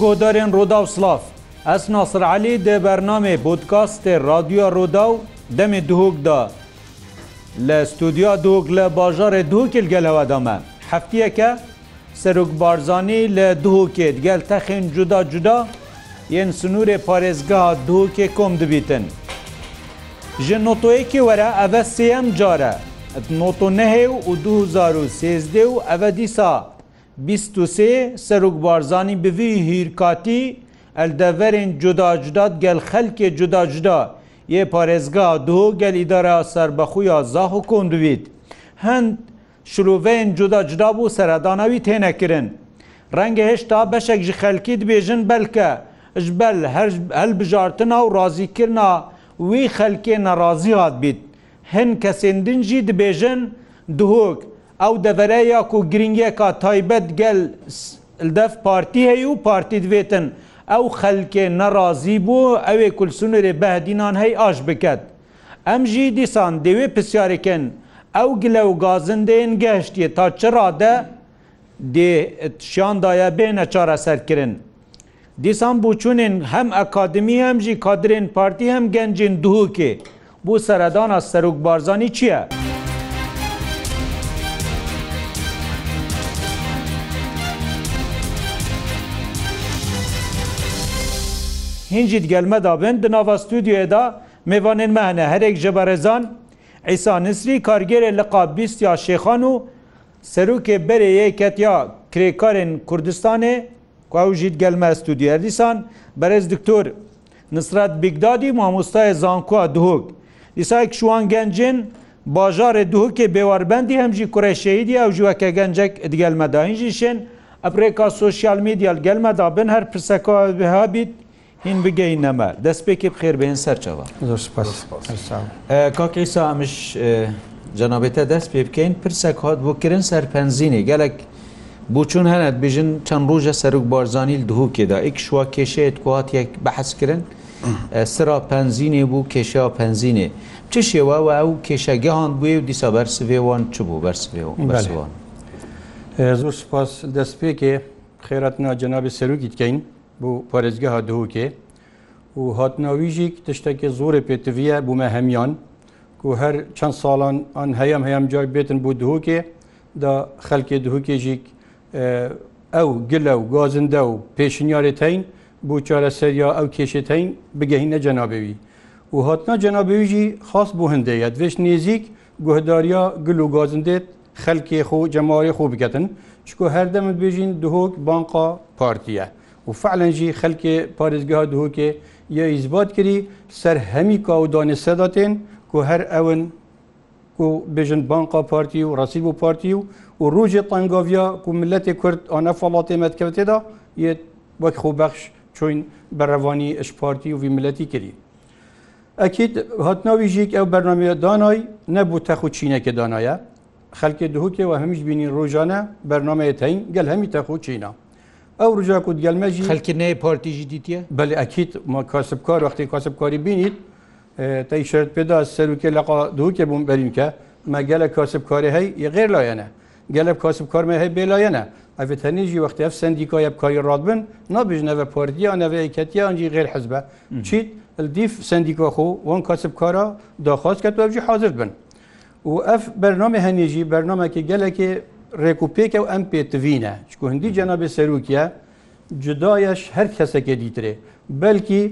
گۆدارێن ڕۆدا و سلااف ئەس ناسرعلی دێ بەرنامێ بۆدکاستێ رادیۆ ڕۆدا و دەمێ دوهۆکدا لە ستودیا دۆک لە باژارێ دوکل گەلەوەدامە هەفتیەکە سەرک بارزانانی لە دوهۆکێت گەل تەخین جودا جودا یەن سنوورێ پارێزگا دوکێ کۆم دەبیتن ji notoyekê were ev sêyem care Noto nehê û 2013 û ev dîsa 23 serok Barzanî bi vî hîrkatî eldeverên cudacdat gel xelkê cudacda yê parêzga du gel îdara serbexuya zax û kon divît. Hind şiroveyên cudacda bû seredana wî tênekirin. Rengê heşta beşek ji xelkî dibêjin belke ji bel helbijartina û razîkirina wî xelkê nerazî hat bît. Hin kesên din jî dibêjin duhok, ew devereya ku giringeka taybet gel def partî heye û partî divêtin ew xelkê nerazî bû ew ê kulsunê behdînan hey aş biket. Em jî dîsan dewê pisyarekin ew gile û gazindên gehştiye ta çira de dêşandaya bêne çara serkirin. Dîsan bûçûnên hem akademî hem jî kadrên partî hem gencên duhokê. Bu seredana serok Barzanî çi ye? hincî gelme dabin di nava stüdyoya da mêvanên me hene herek ji berezan Eysa Nisrî kargerê liqa bîst ya Şêxan û serokê berê yê ketiya krêkarên Kurdistanê ku ew jî gelme stûdyer dîsan berez diktor Nisrat Bigdadî mamostaya zankuwa duhok. Dîsayek şwan gencin bajarê duhokê bêwarbendî hem jî kureşşeyîdî ew ji weke gencek digelmedayîn jî şin, Epreka sosyal medyal gelmeda bin her pirseka bihabît هین بگەینەمە دەستپێکی بخێر بێن سەرچەوە کاکی سامش جەنابێتە دەست پێ بکەین پرسە کات بۆ کرن سەر پەنزیینی گەلک بچون هەنت بژن چەند ڕۆژە سەرک بارزانیل دهوکێدا ئیک شووە کێشەیەت کواتیەک بەحسکردن سرا پەنزیینێ بوو کێشە پەنزیینێ چ شێوەوە ئەو کێشەگەهان بووێ و دیسا بەرسێوان چ بوو بەرسێوان زۆر سپاس دەستپێکێ خێرەتنا جەنابی سەرروکی تکەین bu parêzgeha dihokê û hatina wî jî tiştekê zorê pêtiviye bû me hemyan ku her çend salan an heyam heyam car bêtin bû dihokê da xelkê dihokê jî ew gile û gazinde û pêşinyarê teyn bû çareseriya ew kêşê teyn bigehîne cenabê wî û hatina cenabê jî xas bû hindê ye divêş nêzik guhdariya gil û gazindê xelkê xo cemarê xo biketin çku her dem dibêjin dihok banka partiye. و فعلەنجی خەلکێ پارێزگەها دهۆکێ یا ئیزبات کردی سەر هەمی کاودانێ سەداتێن کو هەر ئەون و بێژن بانقا پارتی و ڕسیب و پارتی و و ڕۆژێ تەنگاویا و ملەتی کورد ئەە فڵاتی مەتکەوتێدا یە وەک خۆبەخش چۆین بەڕەوانی ئەشپارتی و ویملەتی کردی. ئەکیت هاتناوی ژیک ئەو بەرنمەیە دانای نەبوو تەخ و چینەکە دانایە، خەلکی دهوکێ و هەمیش بینی ڕۆژانە بەرنمەیە تەین گەل هەمی تەخ و چینە. ئەو ڕژاک و گەلمەژی خەکردنەیە پارتیژی دیتیە بەێ ئەکییت کاسبکار وەختی کاسبکاری بینیت تای شرت پێدا سەرکێ لە دووکێ بووم بەریمکە مە گەلە کاسبکاری هەی یغێر لایەنە گەلب کاسبکارمە هەی بێلایەنە ئەێت هەنیژی وەختی ئەف سندیکای بکاری ڕاد بن نابژنەوە پاردیا نەوەیکەتیانجی غێر حزبە چیت دیف سندیکاخۆ وان کاسبکارە داخواست کە توەبجی حاضر بن و ئەف بەرنامە هەنیژی بەرنامەکی گەلێکی ڕێکوپێکە و ئەم پێتڤینە چکو هەندی جەنابێ سەرروکیە جدایش هەر کەسەکە دیترێ بەلکی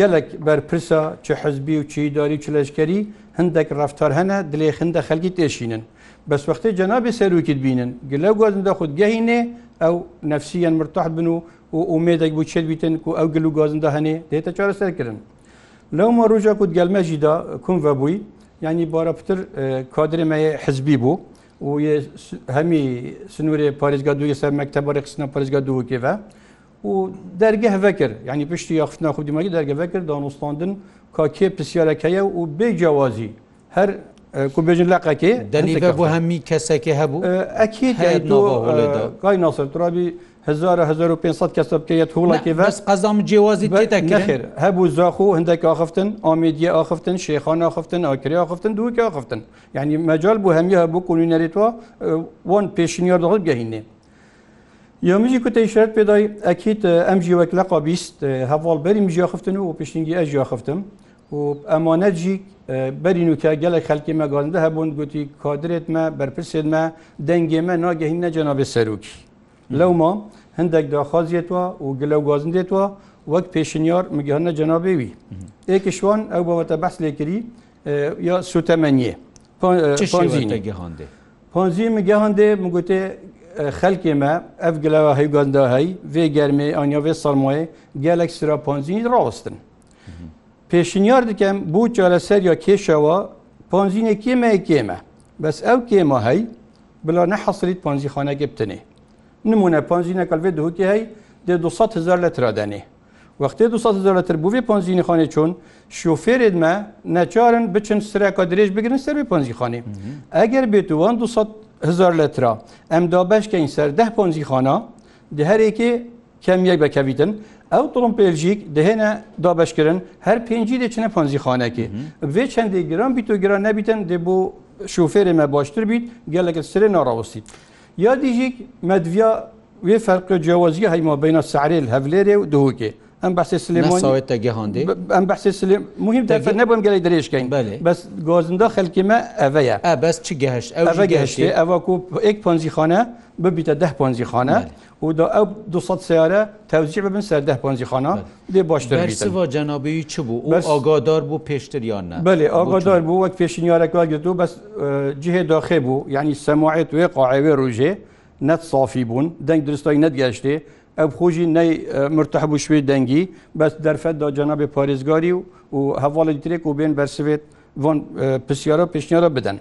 gelek berpirsa çi hezbî û çîdarî çi leşkerî hindek raftar hene dilê xinde xelkî têşînin. Beswextê cenabê serokî dibînin. Gile gwazin de xud gehînê ew nefsiyen mirtaht bin û û umêdek bû çelbîtin ku ew gilû gazin de henê dête çare ser kirin. Lewma roja ku gelme jî da kum vebûî yanî baraptir kadrê me ye hizbî bû. و hemî sinûrê Parêzga duyê ser mektebarê qisna Parêzga duwekê ve û derge hevekir yani piştî yaxiftina xudîmakî derge vekir danostandin kakê pisyarekeye û bê cewazî her ku bêjin leqekê denî bu hemî kesekê hebû Ekî qay nasir turabî 1500 کەس بکەیت هوڵێکی بەس قەزام جیێوازی نەخێر هەبوو زاخ و هەندێک ئاخفتن ئامیدیە ئاخفتن شێخان ئاخفتن ئاکری ئاخفتن دووکە ئاخفتن یعنی مەجال بوو هەمی هەبوو کولینەریتوە وان پێشنیار دەڵ گەهینێ. یامژی کوتەیشارەت پێدای ئەکیت ئەم ژیوەک لە قابیست هەواڵ بەریم ژیاخفتن و پێشنگی ئە ژیاخفتم و ئەمانەت ژی بەرین وکە گەلە خەلکی مەگەڵندە هەبوون گوتی کادرێتمە بەرپرسێتمە دەنگێمە ناگەهین نەجانابێ سەرروکی. لەوما هەندێک داخوازیێتوە و گلە گوازندێتوە وەک پێشنیار مگەهنە جەنابێوی ئێکشوان ئەو بەوەتە بەس لێکری یا سوتەمەنیە پۆنزی مگەهندێ مگوتێ خەلکێ me ev gileva heyganda hey vê germê anya vê salmoyê gelek sira panzînî rawstin. Pêşinyar dikem bû çareseriya kêşewa panzînê kême kême. Bes ew kêma hey bila nehesilît panzîxaneke bitinê. نمونە پۆنجینە کەلێ دووکی هەی دێ 200 هزار لە ترادانێ وەختێ 200 هزار لە تر بووێ پۆنجینی خانێ چۆن شوفێرێتمە نەچارن بچن سرەکە درێژ بگرن سەر پۆنجی خانێ ئەگەر بێت وان 200 هزار لە ترا ئەم دابشکەین سەر ده پۆنجی خانە دی هەرێکێ کەم یەک بەکەویتن ئەو تڵم پێلژیک دەهێنە دابشکردن هەر پێنجی دەچنە پۆنجی خانەکە بێ چەندێک گران بیت و گران نەبیتن دێ بۆ شوفێرێمە باشتر بیت گەلەکە سرێ ناڕاوستیت. یا دیژیک مەدویا وێ فەرق جیاوازی هەیما بینە سعرێ هەولێرێ و دهوکێ ئەم بەسی سلێمەوێتە گەهندی ئەم بەسی سلێم مهم دەفر نەبم گەلی درێژکەین بەس گۆزندا خەلکیمە ئەڤەیە بەس چ گەهشت ئەوە گەهشتی ئەوەکو ئێک پۆنجی خانە ببیتە ده پۆنجی خانە و ئەو 200 سیارە تەوجی ببن سەر ده پۆنجی خانە دێ باشتر جەنابی چ بوو ئاگادار بوو پێشتریان نه بەێ ئاگادار بوو وەک پێشنیارەکە گرتو بەس جهێ داخێ بوو یعنی سەماعێت وێ قاعوێ ڕژێ نەت صافی بوون دەنگ درستایی نەتگەشتێ ev xjî ney mirtehbû şwê dengî bes derfet da cenabê parêzgarî û hevalê dirêk û bên bersivêt van pisyara pêşnyara bidin.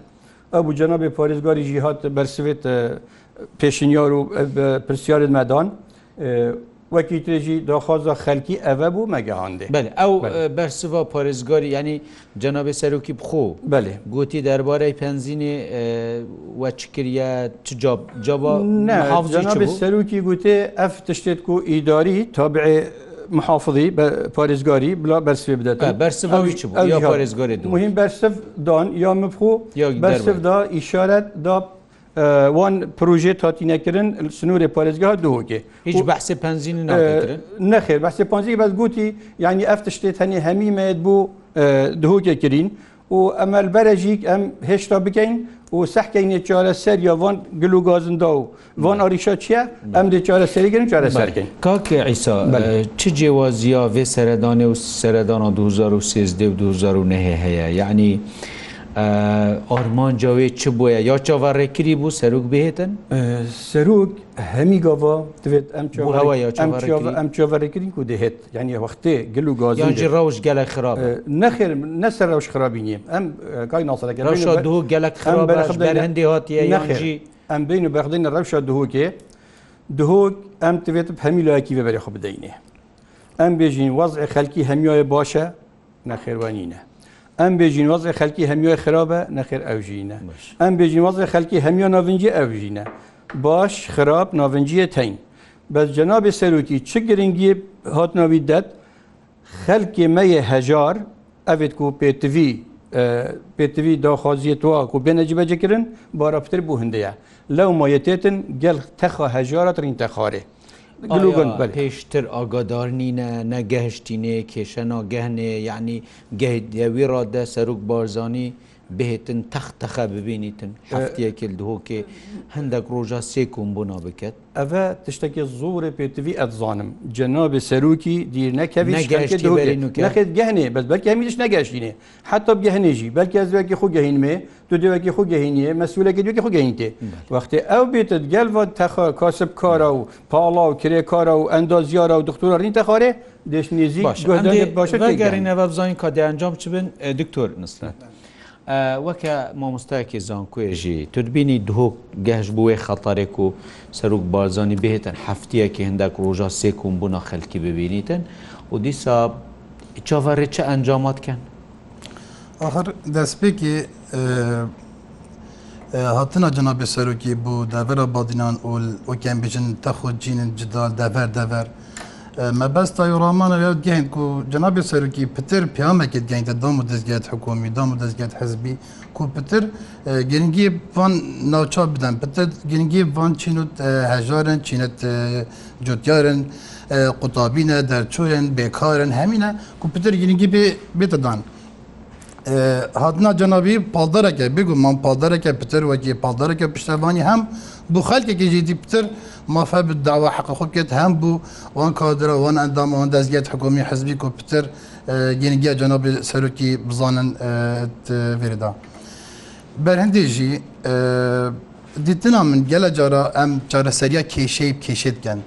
Ew bu cenabê parêzgarî jî hat bersivêt pêşinyar û pirsyarên medan وەکی ترژی دۆخۆزە خەلکی ئەvە بوو مەگەهاندێ ئەو بەرسەوە پارێزگاری ینی جەنابێ سەرۆکی بخۆ بێ گوتی دەربارەی پەنزیینێ وەچکرە جابە سەرروکی گوتێ ئەف تشتێت و ئیداری تابعێ محافظی پارێزگاری بلا بەرسێ بدەێت بەرسەوەی پارێزگاری مهم بەرسف دان یا مبخۆ بەرسفدا ئیشارەت دا وان پروژه تاتینەکردن سنوورێ پارێزگاه دووکێ هیچ بەحسێ پنجین نەخێر بەحسێ پنجی بەس گوتی یعنی ئەف شتێت هەنی هەمیمەیت بوو دهوکێکردین و ئەمە بەرەژیک ئەم هێشتا بکەین و سەحکەینێ چارە سەر یاوان گلوگازندا و وان ئاریشا چییە ئەم دێ چارە سەریگەن چارە سەرکەین کاکە ئیسا چ جێوازیا وێ سەردانێ و سەردانە 2013 و 2009 هەیە یعنی ئارمانجاوێ چ بووە یا چاوەڕێکری بوو سەرک بهێتن سەرک هەمی گاوا دەوێت ئەم چاوەڕێکردین و دەهێت یعنی وەختێ گل و گازی ڕەوش گەلە خراپ نەخێر نەسەر ڕەوش خراپی نییە ئەم کای ناسەەکە دوو گەلک خراپ هەندی هااتیە نەخێژی ئەم بین و بەخدین ڕەوشە دهۆکێ دهۆک ئەم توێت هەمی لایەکی بەبەرێ خۆ بدەینێ ئەم بێژین وەزع خەلکی هەمیایە باشە نەخێوانینە ئەم بێژین وەزی خەلکی هەمیۆی خراپە نەخێر ئەوژینە ئەم بێژین وەزی خەلکی هەمیۆ ناڤنجی ئەوژینە باش خراپ ناڤنجیە تەین بەس جەنابی سەرروکی چ گرنگی هاتناوی دەت خەلکی مەیە هەژار ئەێت و پێتوی پێتوی داخوازیە تووا و بێنە جبەجەکردن باراپتر بوو هەندەیە لەو مایەتێتن گەل تەخە هەژارە ترین تەخارێ پێشتر ئاگادار نینە نەگەهشتینێ کێشە ناگەهنێ یعنی گەهدەوی ڕادە سەرک بارزانانی بهێتن تەختەخە ببینیتن هەفتەکە دهۆکێ هەندێک ڕۆژە سێکم بوونا بکەت ئەە تشتێکی زۆرە پێتوی ئەزانم جەنابێ سەرروکی دیر نەکەویێت گەهێ بەس بەرکی هەمیش نەگەشتینێ حتا گەهێژی بەلکی ئەزوێکی خو گەهینمێ دو دێوەکی خو گەهینیە مەسوولەکە دوێکی خو گەینتێ وەختی ئەو بێتت گەلوە تەخە کاسب کارە و پاڵا و کرێ کارە و ئەندازیارە و دکتۆرە ڕین تەخارێ دێشنێزی باشگەرینە بەبزانین کادە ئەنجام چ بن دکتۆر نستە. وەکە مامۆستایەکی زانکوێژی توربینی دهۆک گەهش بووێ خەتارێک و سەرک بازانی بهێتن هەفتەیەکی هەندێک ڕۆژا سێکم بوونە خەلکی ببینیتن و دیسا چاوەڕێ چە ئەنجاماتکەن آخر دەستپێکی هاتنا جنابێ سەرۆکی بوو دەڤرە بادینان ئۆل ئۆکەم بژن تەخۆ جینن جدال دەڤەر دەڤەر. مەبەستا ڕامانە گەین و جنابی سەرکی پتر پیامەکە گەینتە دام و دەستگات حکومی دام و دەستگات حزبی کو پتر گرنگی وان ناوچا بدەن پتر گرنگی وان چین و هەژارن چینەت جوتیارن قوتابینە دەرچۆرن بێکارن هەمینە کو پتر گرنگی بێتەدان. هاتنا جنابی پالدەرەکە بگو من پالدەرەکە پتر وەکی پالدەرەکە پشتەبانی هەم بۆ خەکێکی جدی پتر مافە بداوا حق خۆکێت هەم بوو وان کادرەوان ئەندامەوان دەستگێت حکومی حزبی کو پتر گەنگگە جەناب سەرۆکی بزانن وێدا. بەرهندێژی دیتنا من گەلە جارە ئەم چارەسەریە کێشەی کێشێتگەن.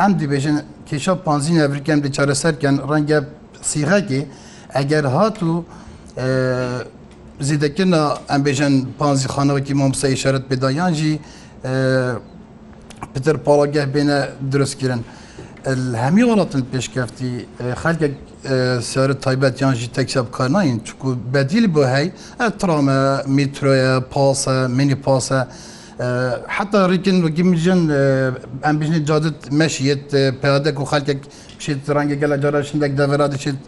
ئەم دیبێژن کێشە پانزین ئەفریکەم دی چارەسەرکەن ڕەنگە سیغەکی ئەگەر هات و زیدەکردنا ئەمبێژن پانزی خانەوەکی مامسە شارت بێدایانجی پتر پاڵەگەه بێنە دروستکردن هەمی وڵاتن پێشکەفتی خەلکە سەر تایبەتیانژی تەکسە بکار ناین چکو بەدیل بۆ هەی ئەترامە میترۆیە پاسە منی پاسە حتا ڕیکن وگیمژن ئەم بژنی جادت مەشیت پەیادەك و خەلکێک شێت ڕەنگە گەلە جارە شندێک دەڤرا دەچێت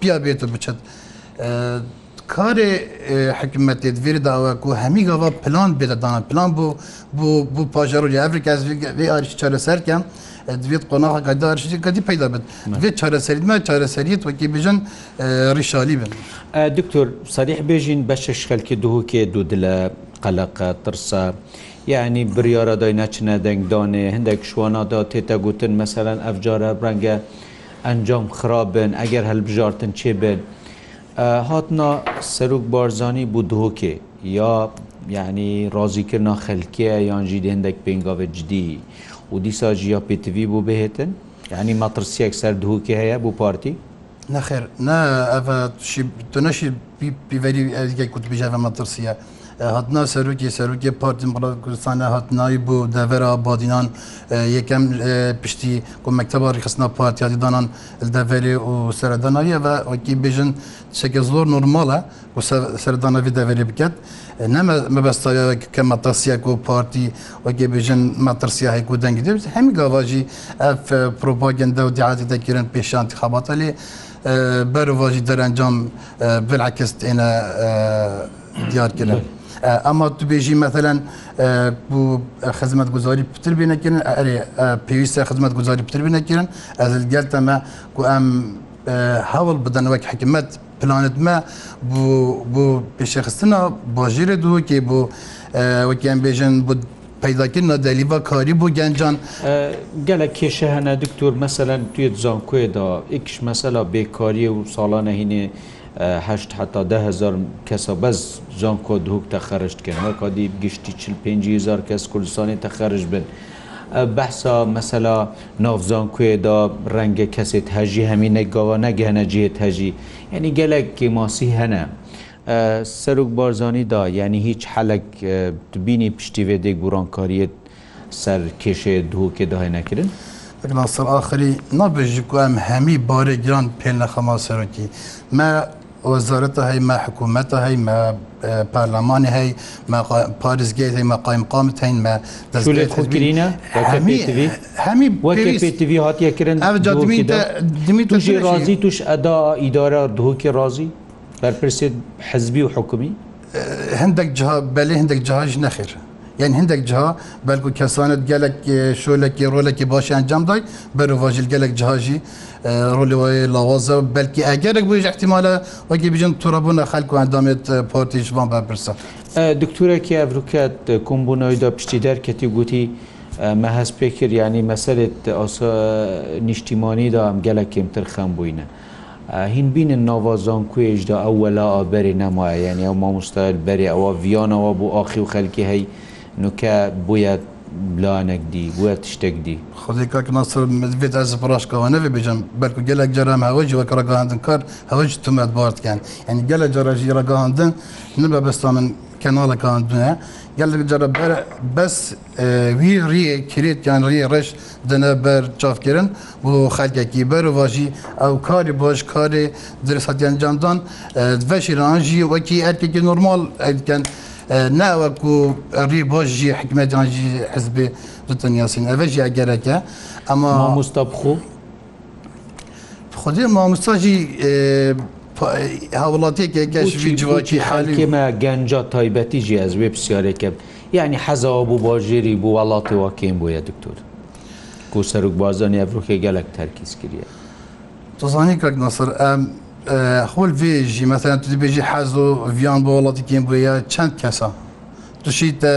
پیا بێتە بچێت. karê hikmetê divê dawe ku hemî gava plan bê de danan plan bû bû bû pajarorya Evrika ez vê arî çareserken divê qonaxa qedarî qedî peyda bin vê çareserî me çareserî wekî bêjin rîşalî bin Diktor serîh bêjin beşeş xelkî duhokê du dile qeleqe tirsa. یعنی بریاە دای نەچنە دەنگدانێ هەندێک شوانادا تێتە گوتن مەمثلەن ئەفجارە ڕەنگە ئەنجام خراپن ئەگەر هەلبژارتن چێ بن هاتنا سەرک بارزانانی بوو دهۆکێ یا یعنی ڕازیکردنا خەلکەیە یانجی هەندێک پێنگاوە جدی و دیسا ژیا پێتیوی بوو بهێتن یعنی مەترسیەک سەر دهوکی هەیە بوو پارتی نەخێر نه تو نەشی پیڤری ئەزگەی کوتبیژەوە مەترسیە. هاتنا سەرروکی سەرروکی پارتی مقرات کوردستانە هاتنایی بۆ دەڤرا بادینان یەکەم پشتی کو مەکتتەباری خستنا پارتیادیدانان دەڤێری و سەرداناییە بە ئۆکی بێژن چەکە زۆر نورمالە و سەردانەوی دەڤێری بکات نەمە مەبەستایە کە مەتەسیەک و پارتی وەگە بێژن مەترسیاهێک و دەنگی دەبێت هەمی گاواژی ئەف پرۆپاگەندە و دیعاتی دەکردن پێشان خاباتە لێ بەرواژی دەرەنجام بلعکەست ئێنە دیارکردن. ئەما تو بێژی مەثلەن خزمەت گوزاری پتر بینەکردن ئەرێ پێویستە خزمەت گوزاری پتر بینەکردن ئەزل گەلتەمە کو ئەم هەوڵ بدەنەوەک حکمت پلانتمە بۆ پێشەخستنە باژیرە دوو کێ بۆ وەکیان بێژن بۆ پیداکردە دەلیبا کاری بۆ گەنجان گەلە کێشە هەنە دکتۆر مەسەلەن توێ جانکوێدا ئیکش مەسەلا بێکاریە و ساڵانە هینێ هەشت حتا دههزار کەسە بەس جان کۆ دووک تەخەرشتکەن هە کادی گشتی چل 5هزار کەس کوردستانی تەخەرش بن. بەسا مەسەلا ناوزان کوێدا ڕەنگە کەسێت هەژی هەمینە گاوا نەگەهنەجیێت هەژی یعنی گەلێکی ماسی هەنە سەرک بارزانیدا یعنی هیچ حەلک بینی پشتیێ دێک گوڕانکاریت سەر کێشێ دووکێ داهای نەکردن. مثل آخری نبژ کو ئەم هەمی بارێ گران پێ نەخەما سەرۆکی مە وەزارەتە هەی مە حکوومەتە هەی مە پارلەمانی هەی پارێزگێت هەی مە قایمقامت هەین مە دەستگرینە هەمی وەکتیوی هاتیەکردن دمی توژی ڕازی توش ئەدا ئیدارە دهۆکی ڕازی بەرپرسێت حەزبی و حکومی هەندێک بەلێ هەندێک جاهاش نەخێر. یعنی هەندێک جها بەلکو کەسانت گەلک شۆلێکی ڕۆلێکی باشیان جام دای بەرواژل گەلک جهاژی ڕۆلەوەی لاوازە بەلکی ئەگەرێک بۆیش احتیمالە وەگە بژن تووڕەبوونە خەلکو ئەندامێت پارتیژبان بەپرسە. دکتورێکی ئەڤروکات کۆمبوونەوەیدا پشتی دەرکەتی گوتی مەهەز پێکرد ینی مەسەرێت نیشتیمانیدا ئەم گەلە کێمتر خەم بووینە. هین بینن ناوازان کوێژدا ئەو وەلا ئابەری نەمایە ینی ئەو مامۆستایل بەری ئەوە ڤیانەوە بۆ ئاخی و خەلکی هەی نوکە بویە بلانێک دی وێت شتێک دی خۆزی کاکناسبێت ئەس پڕاشکەوە نەێ بێژم بەرکو گەلێک جەرام هەوەجی وەکە ڕگەهاندن کار هەوەج تومەت باردکەن ئەنی گەلە جەڕژی ڕگەهاندن نە بە بەستا من کەناڵەکان دوە گەلێک جەرە بەس وی ڕیە کرێت یان ڕیە ڕێش دنە بەر چافکردن بۆ خەلکێکی بەرواژی ئەو کاری باش کاری درستەتیان جاندان بەشی ڕانژی وەکی ئەتێکی نورمال ئەکەن. ناوەکو ڕی بۆژی حکمەجانجی حزبێ ڕتەنیاسین ئەvە ژیا گەرەکە ئەمە مستەبخۆ خودێ مامۆستاژی هاوڵاتێکێکگەشوی جوواکی حالکێمە گەنج تایبەتی ژی ئەزوێ پرسیارێکەکە یعنی حەزەوە بوو باژێری بوو وڵاتی واکەم بۆیە دکتۆر کو سەرک بازانی ئەفرۆکێ گەلک تەرکیز کردە. تزانی کەک نەسەر ئەم خۆل بێژی مەسەن تو بێژی حەز و ڤیان بۆ وڵاتیکیم بۆە چەند کەسە توشیتە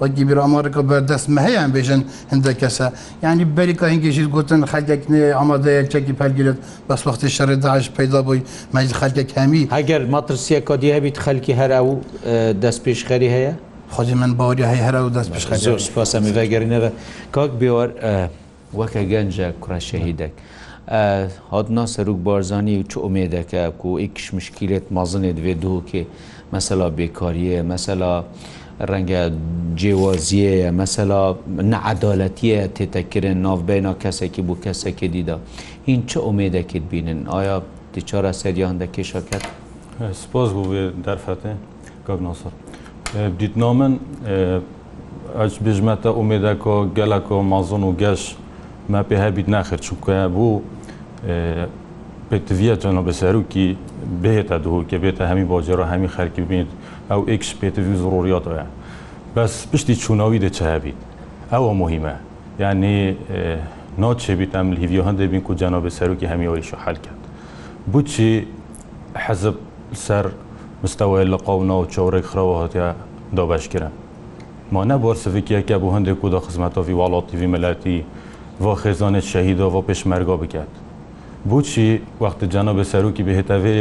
وەکی بیرامەکە بەردەست مەهەیەیان بێژن هەندە کەسە ینی بەریکە هنگێژیت گوتن خەکێکنێ ئامادەیە چەکی پەرگیرت بەسوەختی شەڕێداش پیدا بووی مەجد خەکێک هەمی هەگەر مەترسیە کۆدی هەبیت خەلکی هەرا و دەست پێشخەری هەیە؟ خۆی من باوری هەیە هەرا و دەست پێشخەر زۆر سپاسەمی بەگەرینەوە کاک بێوە وەکە گەنجە کوڕەشەهیدەک. هاتنا سەرک بارزانانی و چ ئومێدەکە و ئیکش مشکیلێت مازنێ دوێ دووکێ مەسەلا بێکاریە مەسەلا ڕەنگە جێوازیەیە مەسەلا نەعادالەتیە تێتەکردن ناوبینا کەسێکی بوو کەسێکی دیدا هین چه ئومێدەکت بینن ئایا دیچارە سەریان دەکێشەکەت سپاس بوو دەرفەتێ گەناسر دیتنامن ئەچ بژمەتە ئومێدەکە گەلەکە مازن و گەشت ما پێها بیت ناخر چونکە بوو پێتویە جەنە بەسەرروکی بێتە دووکە بێتە هەمی باجێرە هەمی خەرکی بینیت ئەو ئیکس پێتوی زڕۆریاتەیە بەس پشتی چوونەوی دەچەبیت ئەوە مهمە یعنی ناچێبیت ئەم هیڤ هەندێک بین و جەنە بەسەرروکی هەمیەوەیش حل کرد بچی حەزب سەر مستەوەی لە قونا و چاورێک خراوە هاتیا دابشکرە ما نەبار سفکیەکە بۆ هەندێک و دا خزمەتەوی وڵاتیوی مەلاتی و خێزانێت شەهیدۆ و پێشمەرگۆ بکات بچی وەختە جانە بە سەرروکی بهێتەوێ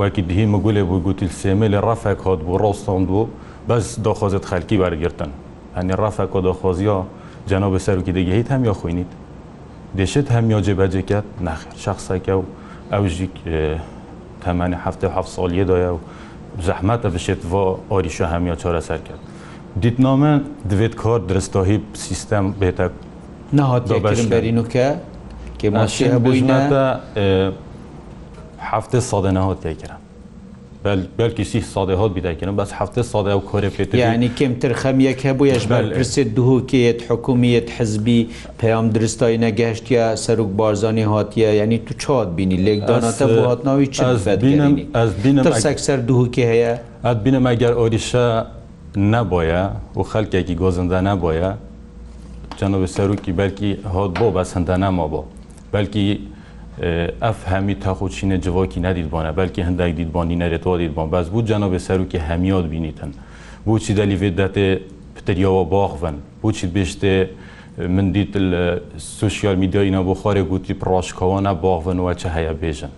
وەکی دهی مەگولێ بوو گوتیل سێمە لە ڕافێک هات بوو ڕۆستان بوو بەس دۆخۆزت خەلکی وەرگرتن هەنی ڕافێک و دۆخۆزیە جانە بە سەرروکی دەگەیت هەم یا خوینیت دێشت هەم یا جێبەجێکات ناخر شخصەکە و ئەو ژیک تەمانی هەفتە هەف ساڵیە دایە و زەحمەتە بشێت بۆ ئۆریشە هەمیا چۆرەسەر کرد. دیتنامە دوێت کار درستاهی سیستەم بێتە نەهات بەرینوکە کێماشی هەبووینەتە هەفتە سادە نەهات تێکرا بەلکی سی سادە هات بیدەکەن بەس هەفتە سادە و کۆرە پێ ینی کمتر خەمیەک هەبوویش بەرپرسێت دووکێت حکوومیت حزبی پەیام درستایی نەگەشتە سەرک بارزانانی هاتیە ینی تو چات بینی لێکداناتە هاتناوی چ سەکسەر دووکێ هەیە ئەت بینم ئەگەر ئۆریشە نەبە و خەلکێکی گۆزندا نەبە کەنەوە سەرروکی بەلکی هات بۆ بە سندانەما بۆ بەلکی ئەف هەمی تاخۆچینە جوواکی نەدیدبانە بەلکی هەندێک دیدبانی نەرێتەوە دیدبان بەس بوو جەنەوە سەرروکی هەمیات بینیتن بۆچی دەلیێت دەتێ پتریەوە باخن بۆچیت بێشتێ من دیت سوسیال میدیایە بۆ خۆرێ گوتی پڕۆشکەوانە باخنەوە چە هەیە بێژن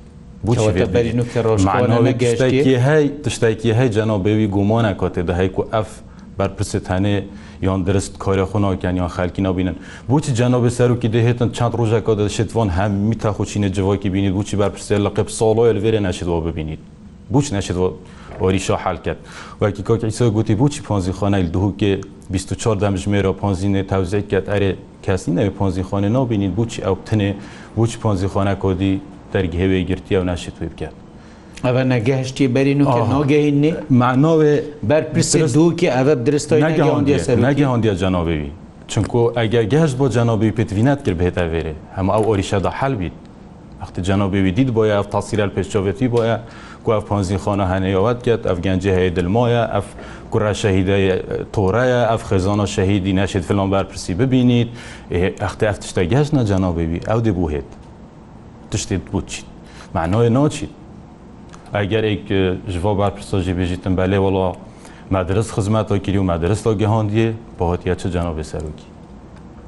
تشتێکی هەی جەنەوە بێوی گومانە کاتێ دەهی و ئەف بەرپرسێتانێ یان درست کارێخۆ ناکەن یان خەکی نبینن بچی جەناب سەرروکی دەهێتن چەند ڕۆژێکا دەشێتوان هەممی تاخۆچینە جوواکی بینیت بچی بەرپرسێ لە قب ساڵۆ لەێرە نەشێتەوە ببینیت بچ نەشێتەوە ئۆریشا حالکرد وەکی کاکیسا گوتی بچی پۆنزی خانەیل دووکێ 24 دەمژمێرە پۆنزینێ تاوزێک کرد ئەرێ کەسی نەوێ پۆنزی خانە نابینین بچی ئەو تنێ بچی پۆنزی خانە کۆدی دەرگهێوێ گرتی و ناشێت توی بکرد ئەە نەگەهشتی بەرین و نۆگەینی مانۆێ بەرپرسی دووکی ئەە درستۆی نەگەهندیا جانۆبیوی چونکو ئەگە گەشت بۆ جانۆبی پێتوینات کرد بێتە وێرێ هەم ئەو ئۆریشەدا حل بیت وقتی جنابی دید باید اف تاثیر الپشتوتی باید کو اف پانزین خانه هنیاوت کرد اف گنجه های دلمایا اف کره شهیده توره اف خزانه شهیدی نشید فلان برپرسی ببینید اختی اف تشتا گشت نه جنابی بی او دی بوهید تشتید بود چید معنای ناچید ئەگەرێک ji vo barpirsa jî bêjîtin belê wala me dirist xizmeta kirî û me dirista gehandiye bihatiya çi cenabê serokî.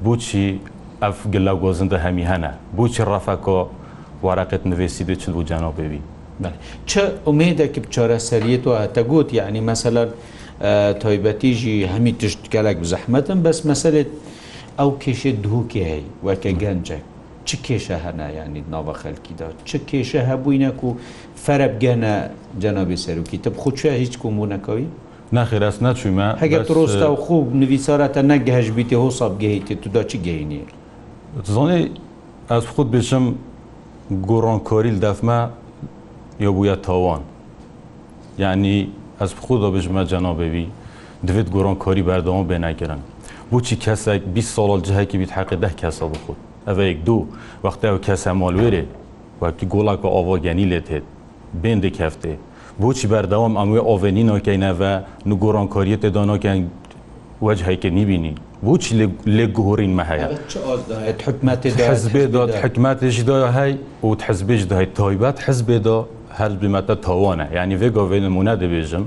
بچی ئەف گلا گۆزندە هەمی هەنە بچی ڕافەکۆ وەراقت نوێسی دێ چند بوو جانۆبێوی چه ئومێدەکی بچۆرەسەریەوە تەگوت یعنی مەسەلەر تایبەتیژی هەمی تشت گەلێک زەحمەتم بەس مەسەرێت ئەو کێشێت دووکێ هەیە وەکە گەنجێک چ کێشە هەنایانی ناوە خەلکیدا چ کێشە هەبووینەک و فەرە بگەنە جەنابی سەرروکی تب خوچە هیچ کۆمونونەکەوی ناخێراست ناچویمە هەگەت ڕۆستا و خوب نویسارەتە نەگەهشبیتی هۆسا بگەیتی تودا چی گەینی زۆنی ئەس خود بێشم گۆڕۆنکۆریل دەفمە یۆبووە تاوان یعنی ئەس خود دە بژمە جەنابێوی دوێت گۆڕۆنکۆری بەردەوام بێناگەرن بۆچی کەسێک 20 ساڵ جهەکی بیت حەقی ده کەسە بخود ئەوەیەک دوو وەختە ئەو کەسە مۆلوێرێ وەکی گۆڵاک و ئۆڤۆگەنی لێت هێت بێندێک هەفتێ بۆچی بەردەوام ئەموێ ئۆڤێنینەوەکەینەوە نگۆڕۆنکۆریەتێ دۆنۆکەنگ وەج هەیکە نیبینی بۆچی لێ گۆڕین مەهەیە حزبێدا حکماتێکی دا هەی و حزبێش دای تایبەت حزبێدا هەر بمەتە تاوانە یعنی وێگۆڤێنمونە دەبێژم.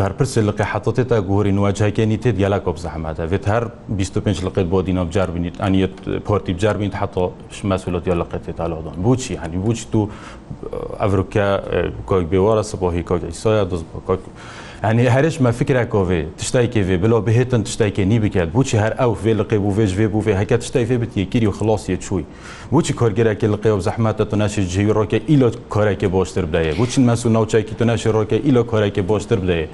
بەرپرسی لقی حەتێتا گۆری نواجهکێنی تێت گەلا کۆب زەحمەتە بێت هەر 25 لقیت بۆ دینۆ بجار بینیت ئەنیت پۆرتی بجار بینیت حەتۆ مەسولەتی لقی تێتالۆدان بچی هەنی بچ تو ئەڤروکە کۆک بێوەرە سبۆهی کۆک ئیسۆە دۆست کۆک ئەنی هەرشمە فکرا کۆڤێ تشتایکێ وێ بلەوە بهێتن تشتایکێ نی بکات بچی هەر ئەو فێ لەقێ و وێژ وێ بووێ هەکە تشتای فێ بت یەکیری و خلاصیە چووی بچی کۆرگێراکی لەقێ و زەحماتە تو ناشی جێوی ڕۆکە ئیلۆ کۆراکێ بۆشتر بدایە بچین مەسو ناوچایکی تو ناشی ڕۆکە ئیلۆ کۆراکێ بۆشتر بدایە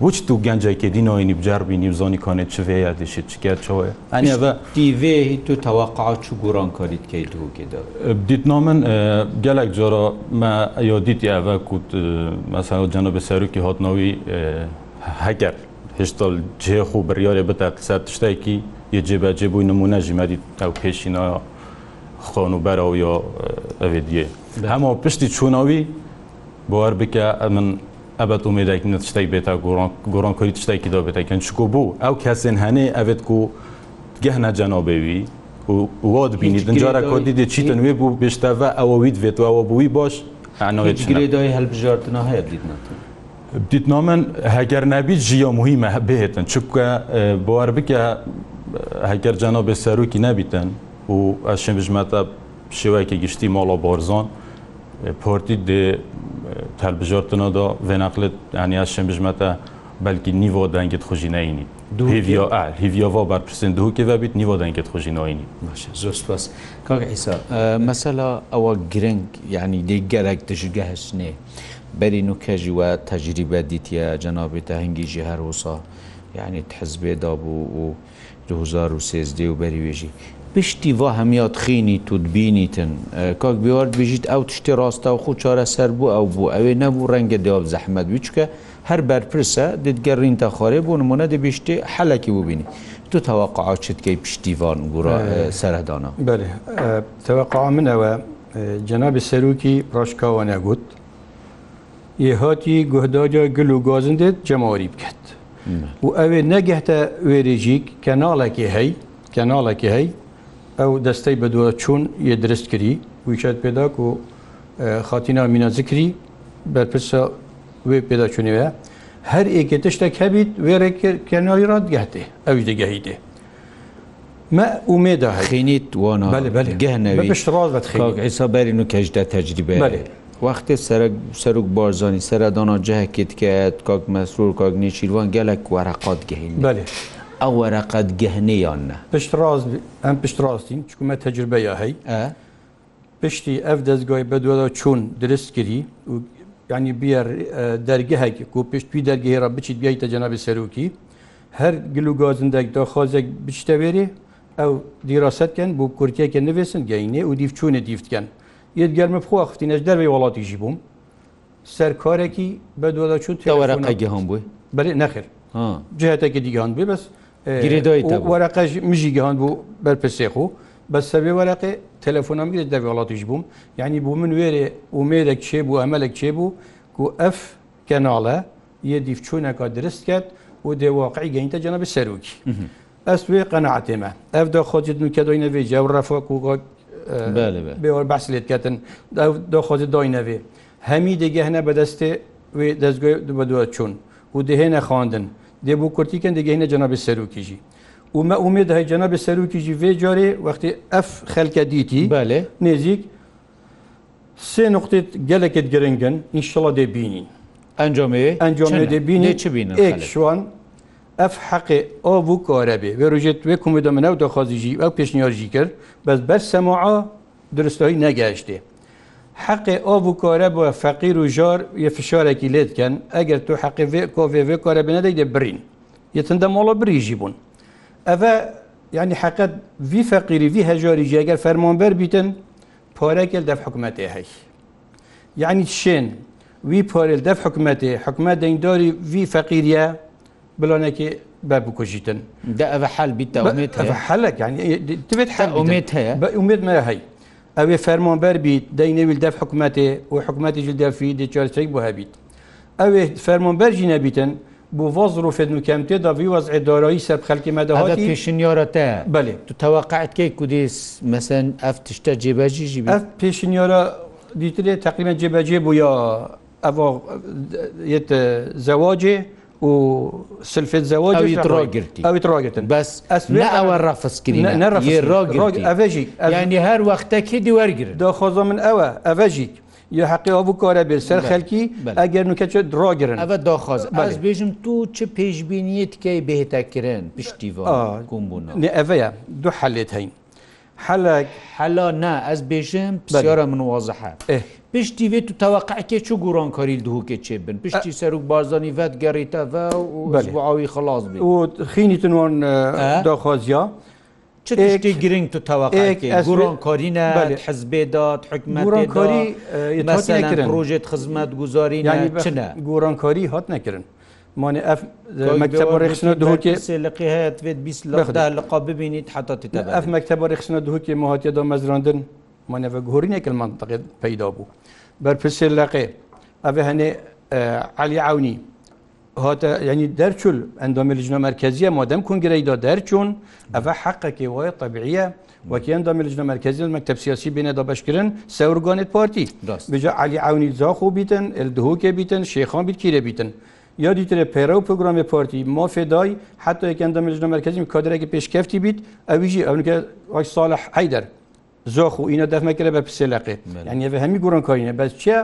وچ تو گەنجێکی دینەوەی نیبجاربی نیوزۆنی کۆنێت چێە دیشت چکێت چۆە ئەنیە دیێ تو تەواقع چ گوڕان کاریت کەی دووکێدا دیتنا من گەلێک جۆرە ئەو دیتی ئەە کووت مەسا جەنە بە سەرروکی هاتنەوەی هەگەر هشتا جێخ و بڕیارێ بتە سەر تشتێکی یە جێبەجێ بووی نمونە ژیمەدی ئەو پێشینە خۆن و بەرەوە یا ئەوێ دیێ هەمەوە پشتی چوونەوی بۆ هەر بکە من ئەبەت ێداکە تشتێک بێتە گۆڕان کوی تشتێکی دا بێتەکەن چکو بوو ئەو کەسێن هەنێ ئەوێت و گەهنا جەنابێوی وە بینی دنجارە کۆدی دێ چیتە نوێ بوو بێشتەە ئەوەویت بێتەوە بووی باش ئەێدای هەلبژارتنا هەیە دیتناتن. دیتنامەن هەگەر نەبییت ژیە مهمە بهێتن چکە بوار بکە هەگەر جەنا بێ سەرروکی نەبیتن و ئەشێ بژمەتە شێوەیەکی گشتی ماڵە بارزان پارتی telbijortina da vêneqlit heniya şimbijme te belkî nîvo dengê xujî neyînî. هیڤیاوا بەرپرسن دووکێ بێت نیوە دەنگێت خۆژینەوەینی زۆر سپاس کاک ئیسا مەسەلا ئەوە گرنگ یعنی دیگەرەك دژگە هەستنێ بەرین و کەژی وە تەجریبە دیتیە جەنابێت تا هەنگیژی هەروسا یعنی حزبێدا بوو و 2023 و بەریوێژی پشتی وا هەمیات خینی تودبینیتن کاک بێوارد بژیت ئەو تشتی ڕاستە و خو چارە سەر بوو ئەو بوو ئەوێ نەبوو ڕەنگە دێواب زەحمەد بچکە هەر بەرپرسە دەتگەڕینتە خۆرێ بوو نمونە دەبیشتی حەلەکی ببینی تو تەواقعچتکەی پشتیوان گوڕە سەردانە بەێ تەواقع منەوە جەنابی سەرروکی ڕۆژکاوە نەگوت یهاتی گوهداجا گل و گازن دێت جەماوەری بکەت و ئەوێ نەگەهتە وێرێژیک کەناڵێکی هەی کەناڵێکی هەی ئەو دەستەی بەدووە چوون یە درست کردی ویچات پێداک و خاتینا مینازیکری بەرپرسە وێ پێدا چوونەوە هەر ئێکێتە شتێک هەبیت وێرەێککەناڵی ڕاتگەهتێ ئەوی دەگەهیتێ ما اومێدا خینیت واناگەهنەویسا بەرین و کەشدا تەجریبێ وەختێ سەرک بارزانانی سەردانا جەهکێت کە کاک مەسرور کاگنی چیروان گەلک وەرەقات گەهین بەێ. ئەو وەرەقەت گەهنەیان نە پشت ڕاست ئەم پشت ڕاستین چکومە تەجربەیە هەی پشتی ئەف دەستگای بەدوەدا چوون درست کردی و ینی بیار دەرگەهەیە و پشتوی دەرگێرە بچیت گەیتە جەنابی سەرروکی هەر گلوگازندێک داخوازێک بچتەوێری ئەو دیراستکەن بۆ کورتیەکە نوێسن گەینێ و دیفچوونە دیفتکەن یت گەرممە بخواختینەش دەربێ وڵاتیژی بووم سەرکارێکی بەدوەدا چوون تێوەرەقەگە هەم بووی بەێ نەخر جهتێکی دیگەان بێ بەس وەرەقەش مژی گەهاند بوو بەرپسێخ و بە سەبێ وەرەقێ تەلەفۆنم گرێت دە وڵاتیش بووم یعنی بوو من وێرێ ومێرێک چێ بوو ئەمەلێک چێ بوو و ئەف کەناڵە یە دیفچوونەکە درست کرد و دێواقعی گەینتە جەنە بە سەرروکی ئەس وێ قەنەعاتێمە ئەف دا خۆجد نوکە دوینەوێ جەور ڕەفۆک و بێوە بەس لێتکەتن دا خۆجد داینەوێ هەمی دەگە هەنە بەدەستێ دەستگوی بە دووە چوون و دهێنە خواندن. دێ بۆ کورتیکەن دەگەینە جەنابی سەرروکیژی ومە ئومێ دەهای جەنابی سەرروکیژی وێ جارێ وەختی ئەف خەلکە دیتی بالێ نێزیک سێ نقطێت گەلەکت گرنگن ئینشڵە دەبینین ئەنجۆمێ ئەنجۆمێ دەبینێ چ بین شوان ئەف حەقێ ئەو بوو کارەبێ وێژێت وێ کومەدە منە و دەخوازیژی ئەو پێشنیارژی کرد بەس بەر سەماعا درستایی نەگەشتێ حەقێ ئۆ و کۆرە بۆ فەقیر و ژۆر یە فشارێکی لێ بکەن ئەگەر تو حەقی کۆڤێ کۆرە بنەدەی دە برین یەتندە مۆڵە بریژی بوون ئەە یعنی حقت وی فەقیری وی هەژۆری جێگەر فەرمۆنبەر بیتن پۆرەکێل دەف حکوومەتێ هەی یعنی شێن وی پۆرل دەف حکوومەتێ حکوومەت دەنگدۆری وی فەقیریە بلۆنێکی بە بکوژیتن دە ئەە حال بیت حەلەکان تبێت حەومێت هەیە بە ئومێت مە هەی ئەوێ فەرمۆبەر بیت دەی نەویل دەف حکوومەتێ و حکوومەتی جدەفی دچارچێک بۆ هەبیت ئەوێ فەرمۆبەرژی نەبیتن بۆ وەزر و فێن و کەمتێ داوی وەزعێ دارایی سەر خەلکی مەداهاتی پێشنیارەتە بەێ تو تەواقعتکەی کودیس مەسەن ئەف تشتە جێبەجیژی ئەف پێشنیارە دیترێ تقریبان جێبەجێ بوو یا ئەوە زەواجێ و سلفت زواج ڕاگرتی ئەوی ڕاگرتن بەس ئەوە ڕافسکردین ئەڤژی ینی هەر وەختەکی دیوەرگر دۆخۆزۆ من ئەوە ئەڤژیک یا حقیەوە بوو کارە بێ سەر خەلکی ئەگەر نوکەچە درۆگرن ئەە دۆخۆز بەس بێژم تو چه پێشببینیت کەی بهێتاکردن پشتیبوون ئەڤەیە دوو حەلێت هەین حەلە حەلا نا ئەس بێژم پسیۆرە من وازەحە پشتی وێت و تەواقعکێ چ گوڕان کاری دووکێ چێ بن پشتی سەرک بازانی ڤەت گەڕیتەە و ئاوی خلاص بێت خینی تنوان داخوازیا. چی گرنگ تو تەواقعگوڕۆن کارینە حزبێدات حکمەکاری ڕۆژێت خزمەت گوزاری چنە گۆڕانکاری هات نەکردن. مانێ ئەف مەکتب ڕێخشنە دوکێ سێلقی هەیەێت بیست لەخدا لەقا ببینیت حتا ئەف مەکتب ڕێخشنە دوکێ مهاتێدا مەزراندن manevegorîneke mantiqê peyda bû. Berpirsê leqê ev henê elî ewnî hate yanî derçûl endamê lijna merkeziye madem kongreyda derçûn ev heqekê waye tebiyeye وەکییان دامێ لەژنە مرکزیل مەکتتەبسیاسی بینێ دەبشکردن سەورگانێت پارتی بجا علی ئاونی زاخ و بیتن دهوکێ بیتن شێخان بیت کیرە بیتن. یا دیترێ پێرە و پرۆگرامی پارتی ما فێدای حتا یەکەندە مێژنە مرکزیم کادرێکی پێشکەفتی بیت ئەویژی ئەونکە ساڵح حیدەر زۆخ و ئینە دەفمەکرە بە پسێلقێ ئەنیێ هەمی گوڕنکۆینە بەس چیە؟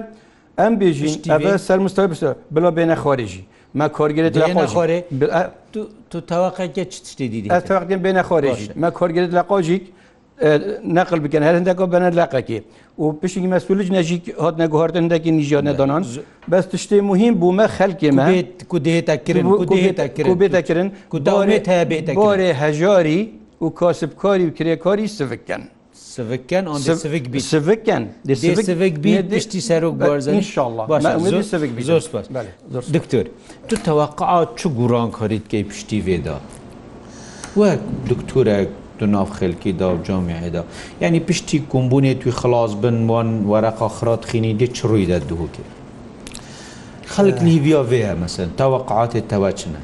ئەم بێژین ئەە سەر مستە بس بڵ بێنە خۆریژی ما کۆرگێت لە خۆرێ تو تاواقەکە چ شتی دیدی ئەتەواقیم بێنە خۆرێژی مە کۆرگێت لە قۆژیک نقل بکەن هەرندەکە بەنە لاقەکە و پشتی مەسولج نەژیک هات نەگوهردنەکی نیژیان نەدانان بەس تشتی مهم بوومە خەلکێمە کو دێتەکردن کو بێتەکردن کو داێت هەیە بێتە بۆێ هەژاری و کاسبکاری و کرێکاری سفکەن. سڤکن آن سڤک بی سڤکن دی سڤک بی پشتی سەرۆک بارزانی انشاءالله باشه سڤک بی زۆر سپاس دکتۆر تو تەواقعات چ گوران کاریت کی پشتی وێدا وەک دکتۆرێک تو ناف خەلکیدا و جامعێدا یعنی پشتی کمبوونێ توی خلاص بن وان وەرەقا خرات خینی دی چ ڕوویدا دووکێ خەلک لیڤیا وێە مەسن تەواقعاتێ تەواچنە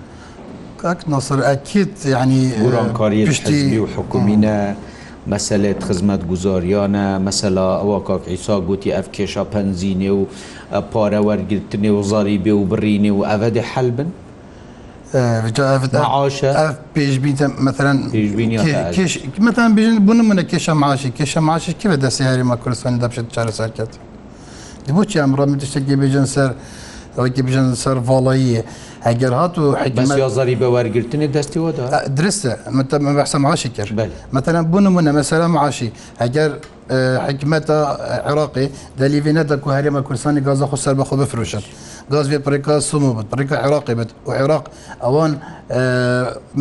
کاک ناصر ئەکیت یعنی گورانکاری پشتی و حکومینە مەسلێت خزمەت گوزاریانە مەسەلا ئەوە کاک ئیسا گوتی ئەف کێشە پەنزینێ و پارە وەرگرتنێ و زاری بێ و بڕینێ و ئەڤەدە حەلبن پێشبیمەتان بژین بوون منە کێشە ماشی کێشە ماشی کی بە دەستی هەریمە کوردستانی دەپشێت چارەسەر کرد. بۆچی ئەمڕۆ تشتێکی بێژن سەر ئەوەکی بژن سەر ڤڵەیە. ئەگەر هات و حزاری بە وەرگرتنی دەستیوەدا درستە بەسە معشی کرد مەتەلەن بوونممونە مەسەرە معشی ئەگەر حکمەتە عێراقی دەلیڤێنەتە کو هەرێمە کوردستانی گازە خۆ سەر بەخۆ بفرۆشن. غاز بێت پرێکا سومو بێت پرێکا عێراقی بێت و عێراق ئەوان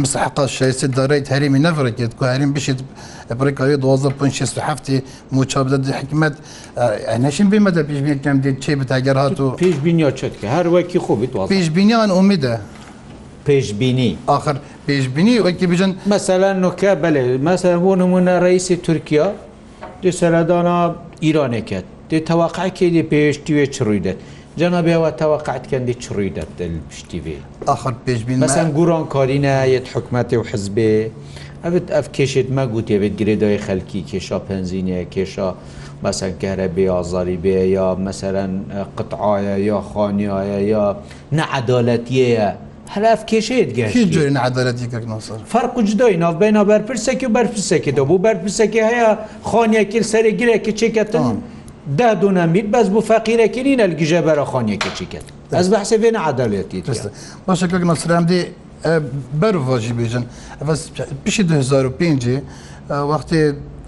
مسحقا شایست دارای هەرمی نەفرێکێت کو هەریم بشێت پرێکاوی 1967 موچا بدە حکمت نشین بمەدە پێشبینکەم دێت چێ بەتاگەر هات و پێش بینیا چتکە هەروەکی خۆ پێش بینیان ئومیدە پێش بینی آخر پێش بینی وەکی بژن مەسەلا نوکە بەێ مەسەر بۆ نمونە ڕیسی تورکیا دێ سەردانا ئیرانێکێت دێ تەواقعکێ دێ پێشتیێ چڕووی دێت جەنابێەوە تەواقعتکەندی چڕووی دەتل پشتی بێ ئاخر پێشبین مەسەن گوڕۆن کارینایەت حکومەتی و حزبێ ئەوت ئەف کێشێت مە گوتێبێت گرێدەوەی خەلکی کێشا پەنزینە کێشە مەسەن کەرە بێ ئازاری بێ یا مەسەرەن قتعاە یا خانیایە یا نەعەدالەتیەیە هەلاف کێشەیەت گەشتجوێ نەعادەتیکەناسەر فەرق جدای ناوبێنە بەرپرسێکی و بەرپرسێکی دەبوو بەرپرسێکی هەیە خانیەکی سەرێ گرێکی چێکەتان. دادونە میت بەس بۆ فەقیرەکی نینە گژە بەرە خۆنیەکەی کرد ئەس بەحسە بێنە عادالێتی باشەکە نەسرام دێ بەرڤۆژی بێژن پیشی 2005 وەختێ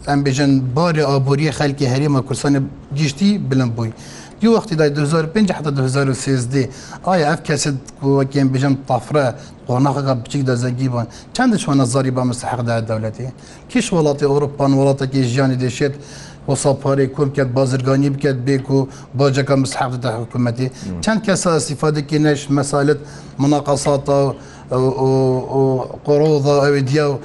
ئەم بێژن بارێ ئابوووریە خەلکی هەرێمە کورسانە گشتی بلم بووی. دی وقتی دا 2005 حتى 2013 آیا اف کسی وکیم بجم طفره قوناقه بچیک دا زنگیبان چند شو نظری با مستحق دا دولتی کیش ولاتی اروپا ولاتی کی جانی دشت وەسا پارەی کۆم کرد بازرگانی بکرد بێک و باجەکە مسحەفت دا حکوومەتی چەند کەسە سیفادێکی نەش مەسالت مناقەساتە و قۆڕۆڵدا ئەوێ دییا و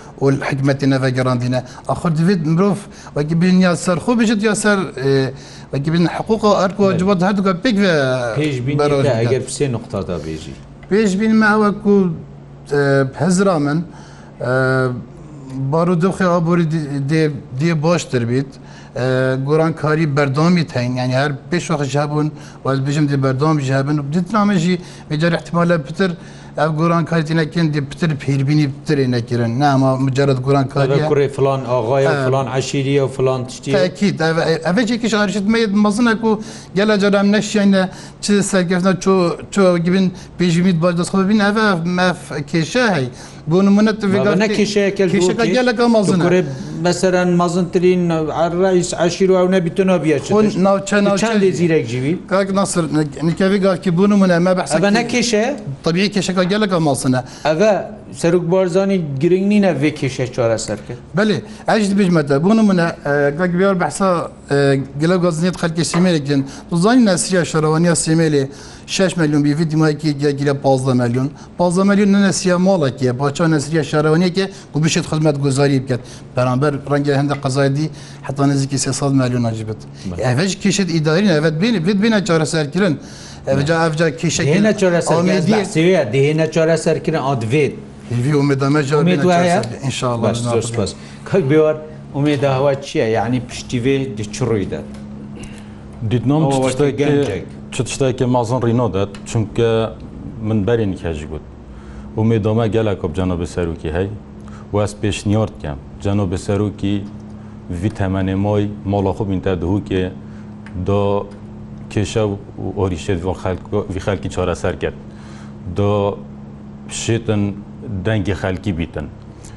حکمەتی نەڤگەڕاندینە ئەخر دوێت مرۆڤ وەکی بین یا سەر خۆ بژێت یا سەر وەکی بین حقوق ئەرکۆ جوات هەردووکە پێک ئەگەر سێ نقطادا بێژی پێش بین ماوەکو هەزرا من بارودۆخی ئابووری دێ باشتر بیت. گۆرانکاری بەردۆمی تین ینی هەر پێشوەخ ژابوون و بژم دی بەردۆم ژابن و دیتنامەژی مجار احتمالە پتر ئەف گۆرانکاری نەکەن دی پتر پیربینی پترێ نەکردن ناما مجارد گۆرانکاری کوڕی فلان ئاغاە فلان عشیری و فلان تشتیکی ئەێکی شارشت مەیت مەزنەک و گەلە جارام نەشیانە چ سەرگەفتە چۆ گبن پێژمیت باش دەستخۆ ببین ئەە مەف کێشە هەی. بۆ منەت نەکیشەکە گەلەکە مەزن مەسەرەن مەزنترین ڕیس عشیر و نەبیتنەوە بێتچەندی زیرەک جیوی کاک ناسر نکەوی گارکی بوون منە مە بەحسە نەکیشێ طبیعی کێشەکە گەلەکە مەسنە ئەە سەرک بارزانانی گرنگ نینە وێ کێشە چۆرە سەرکرد بێ ئەش بژمەتە بوون منە گەک بێوە بەحسا گەلە گازنیت خەرکی سیمێرێکن زانی ناسریە شەرەوەنیە سیمێلێ 6 میلیون بیفی دیمایکی گیرە 15 میلیون 15 میلیون نەسیە ماڵێکیە باچە نەسریە شارەوەنیەکە و بشێت خزمەت گوزاری بکات بەرامبەر ڕەنگە هەندە قەزایدی حتا نزیکی 300 میلیون نجبێت ئەڤش کشت ئیدارین ئەڤێت بینی بێت بینە چارەسەرکردن ئەجا ئەفجا کشەهێنە چارەسەر دێنە چارەسەرکردن ئادوێت ئەمێدەمەجارپاس کەک بێوار ئومێدا هەوا چییە یعنی پشتیێ دچڕووی دەت دیدنام گەنجێک. چ tiştekê mazin rîno de çunke min berê nike jî got û mê dome gelek op canobê serokî hey û ez pêşniyar dikem canobê serokî vî temenê moy mala xbîn te dihûkê do kêşev û orîşê vî xelkî çareser ket do şêtin dengê xelkî bîtin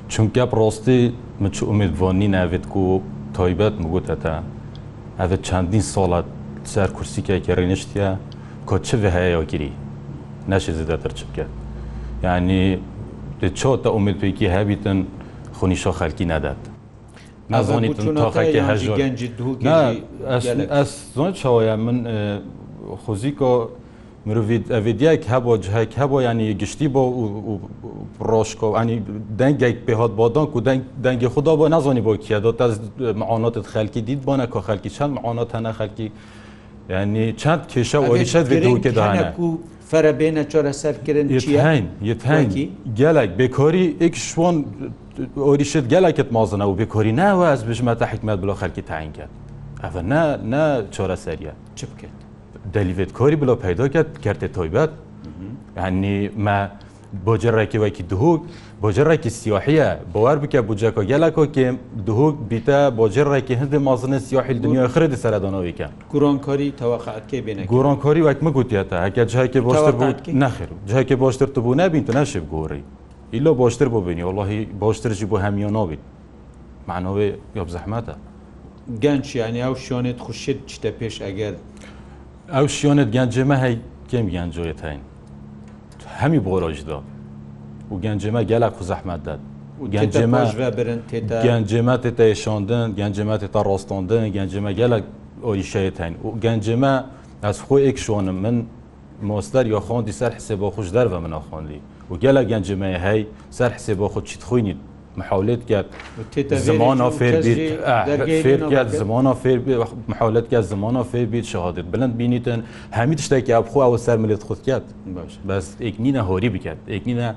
çunke rastî min çi umêdvanî nevêt ku taybet mi got te evê çendîn salat سەر کورسیکێکی ڕینشتە کۆچە هەیەوەگیری نەشی زیدەتر چ بکە یعنی چۆتە ئومێدپێکی هەبیتن خونی شۆ خەلکی نادات زۆن چاوەیە من خۆزیکۆ مرۆڤید ئەڤیدیایك هەبۆ جهێک هەبۆ ینی گشتی بۆ ڕۆژکۆ ئەنی دەنگێک پێهات بۆ دەنگ و دەنگی خوددا بۆ نازانی بۆ کیە دۆ معۆنەتت خەلکی دیت بۆنە کۆ خەلکی چەند معۆنەت هەنە خەلکی ینی چەند کێشە ئۆریشە دوکەدانە فەرە بێنە چۆرە سەرکردن یتهین گەلێک بێکۆری ئیک شۆن ئۆریشت گەلێکت مازنە و بێکۆری ناوە ئەس بژمەتە حکمت بلۆ خەرکی تاین کرد ئەە نا چۆرە سەریە چ بکرد دەلیێت کۆری بلۆ پیدۆکەت کردێت تۆیبەت هەنی مە بۆ جێڕێکی وەکی دهوک بۆ جێڕێکی سیوحە بۆوار بکە بجەکۆ گەلاکۆکێ دهوک بیتە بۆ جێڕێکی هەندی مازنە سیحیل دنیا خردی سەردانەوەیکە گۆڕۆنکۆری تەواقعاتکێ بێن گۆڕۆنکۆری وەک مگوتیێتە هەکە جاکێ بۆشتر نەخر جاکە بۆشتر تو بوو نبیین نەشب گۆڕی ئیلۆ بۆشتر بۆ بینی وڵی بۆشترجی بۆ هەمیۆنۆبیت معنەوەی یۆب زەحمەتە گەنجیانی ئەو شوێنێت خوشت چتە پێش ئەگەر ئەو شوێنت گەنجێمە هەی کێم گەنجۆیت هاین هەمی بۆ ڕۆژدا و گەنجێمە گەلا و زەحمەدەد گەنجێمە برن گەنجێمە تێتە شاندن گەنجێمە تێتا ڕاستاندن گەنجێمە گەلە ئۆریشەیەتین و گەنجێمە ئەس خۆی ئێک شۆنم من مۆستەر یا خۆندی سەر حسێ بۆ خوش دەرە منە خۆندی و گەلە گەنجێمەیە هەی سەر حسێ بۆ خۆ چیت خوینیت محاولات کرد زمانە فێر کرد زمانە فێر محاولات کرد زمانە فێر بیت شهادت بلند بینیتن هەمی تشتێکی ئەبخواوە سەر ملێت خود کرد بەس ئکنینە هۆری بکرد ئکنینە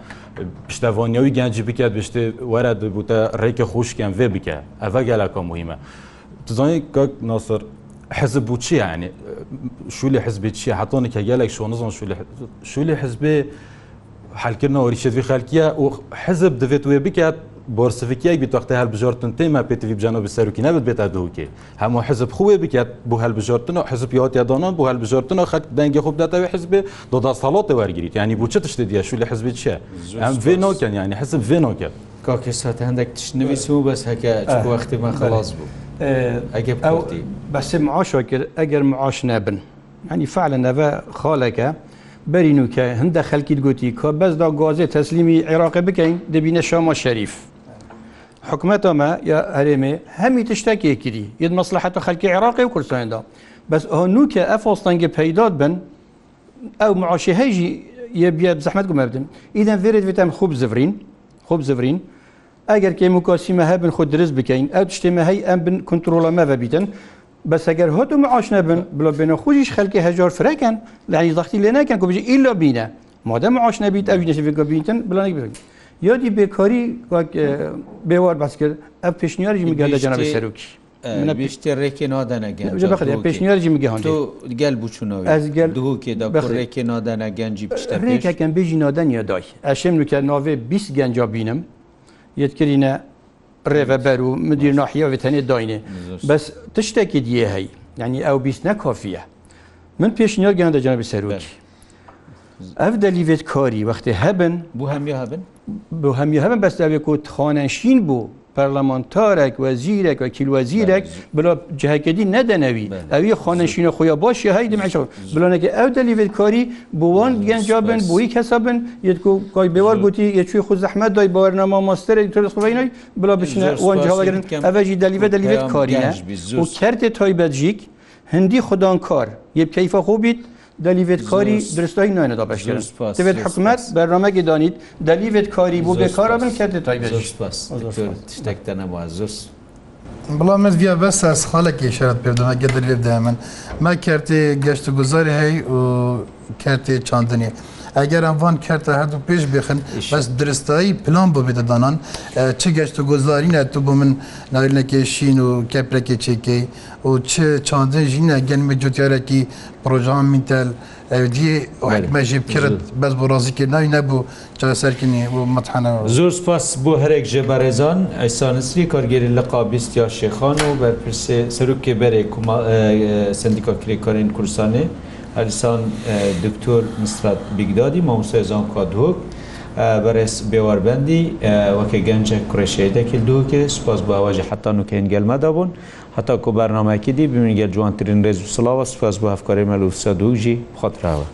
پشتەوانیەوەی گەنجی بکرد بشتێ وەرە بووتە ڕێکە خۆشکیان وێ بکە ئەە گەلاکە مهمە تزانانی کاک ناسر حزب بوو چی ینی شولی حزبی چی حتۆنێکە گەلێک شۆ نزان شولی حزبێ حلکردنەوە ریشەوی خەکیە و حەزب دەبێت وێ بکات بۆرسفیکیەک بتوختە هەلبژۆرتن تێما پێتوی بجانەوە بەسەرکی نەبێت بێتە دووکێ هەموو حزب خوێ بکات بۆ هەلبژۆرتنەوە حزب یاتیادانان بۆ هەلبژۆرتنەوە خەک دەنگی خوب دەتەوە حزبێ دۆدا ساڵاتە وەرگیت ینی بۆ چ تشت دیشو لە حزبی چە ئەم ڤێنۆکەن ینی حزب ڤێنۆکە کاکە سات هەندێک تشتنویست و بەس هەکە وەختی من خلاص بوو ئەگە بەسێ معاشەکرد ئەگەر معاش نەبن هەنی فعلە نەڤە خاڵەکە. بەرین و کە هەندە خەلکیت گوتی کۆ بەسدا گۆزێ تەسلیمی عێراقی بکەین دەبینە شامە شەریف. حکوومەتەمە یا هەرێمێ هەمی تشتێکی کردی یت مەسلحەتە خەلکی عێراقی و کوردستاندا بەس ئەو نوکە ئەفۆستانگە پەیداد بن ئەو معاشی هەیژی یە بە زەحمەت گومە بدن ئیدەن فێرت وێتم خوب زڤرین خوب زڤرین ئەگەر کێم و کاسیمە هەبن خۆ درست بکەین ئەو شتێمە هەی ئەم بن کنترۆلەمەڤە بیتن بەسەگەر هۆت و معاش نەبن بلو بێنە خوشیش خەلکی هەجار فرەکەن لانی زەختی لێ ناکەن کو بژی ئیلۆ بینە مادە معاش نەبییت ئەوی نەشەکە بینتن بلانی بن. یادی بێکاری بێوار باس کرد ئەف پێشنیاری میگەل لە جەنەوە سەرروکی. بشتێ ڕێکی نادەنەگەن پێشنیارجی میگەهان گەل بچونەوە ئەزگەل دووکێدا ڕێکی نادەنە گەنجی پشتە ڕێکەکەم بێژی نادەن یادای ئەشم نوکە ناوێ 20 گەنج بینم یەتکردینە ڕێڤەبەر و مدیر ناحیەوێتەنێ داینێ بەس ت شتێکی دیێ هەی ینی ئەو بیست نەکۆفیە من پێشنیۆ گیان دەجانبی سەرور ئەف دەلیوێت کۆری وەختی هەبن بۆ هەمی هەبن بۆ هەمی هەبن بەستاوێک و تخوانەشین بوو پەرلەمانتارێک وەزیرێک وە کیلوەزیرێک بلۆ جهکردی نەدەنەوی ئەوی خۆنشینە خۆیە بۆشی هەی دمەشەوە بلۆنەکە ئەو دەلیێت کۆری بووەن گەنج بن بووی کەسە بن کۆی بێوە گوتی یەکوی خو زەحمە دای باوەرنەما مۆستەرێک تۆسخینەوەی بڵە بچنە وەنجاوەگرن ئەوەژی دەلیێ دەلیێت کاریە و کردێت تۆی بەجیک هەندی خوددان کار یەب کەیفە خوبیت دەلیێت کاری درستایی نوێنەدا بەشێن دەوێت حکوومەت بەرنمەگی دانیت دەلیێت کاری بۆ بێکارە من کردێت شتێکتە نەبووە زۆر. بەڵام مزگە بە ساس خاڵێکی شارت پێدەنا گە دەلێت دا من ما کارتێ گەشت و گوزاری هەی و کارتێ چاندنیە. ئەگەر ئەموان کردە هەردوو پێش بخن بەس درستایی پلان بۆ بێدەدانان چ گەشت و گۆزارینە تو بۆ من ناویلەکە شین و کەپرەکە چێکەی و چ چاندن ژینە گەنمە جوتیارێکی پرۆژان میتەل مەژی بکرد بەس بۆ ڕازیکە ناوی نەبوو چاسەرکنی بۆ مەتحانە زۆر سپاس بۆ هەرێک ژێبارێزان ئەسانسری کارگەری لە قابیستیا شێخان و بەرپرسێ سەرکێ بەرێ سندیکا کرێکارین کورسانێ ئەلیسان دکتۆر نسرات بیگدادی مامۆسەزان کادۆک بەڕێز بێوەربەندی وەکە گەنجە کوڕێشەیەدەکی دووکە سپاس بە ئەوواژە حتا نوکەین گەلمەدا بوون هەتا کۆ بەرنماکی دی بمینگە جوانترین ڕێز و سلااوە سپاس بە هەفکاری مەلووسە دووژی خۆتراوە.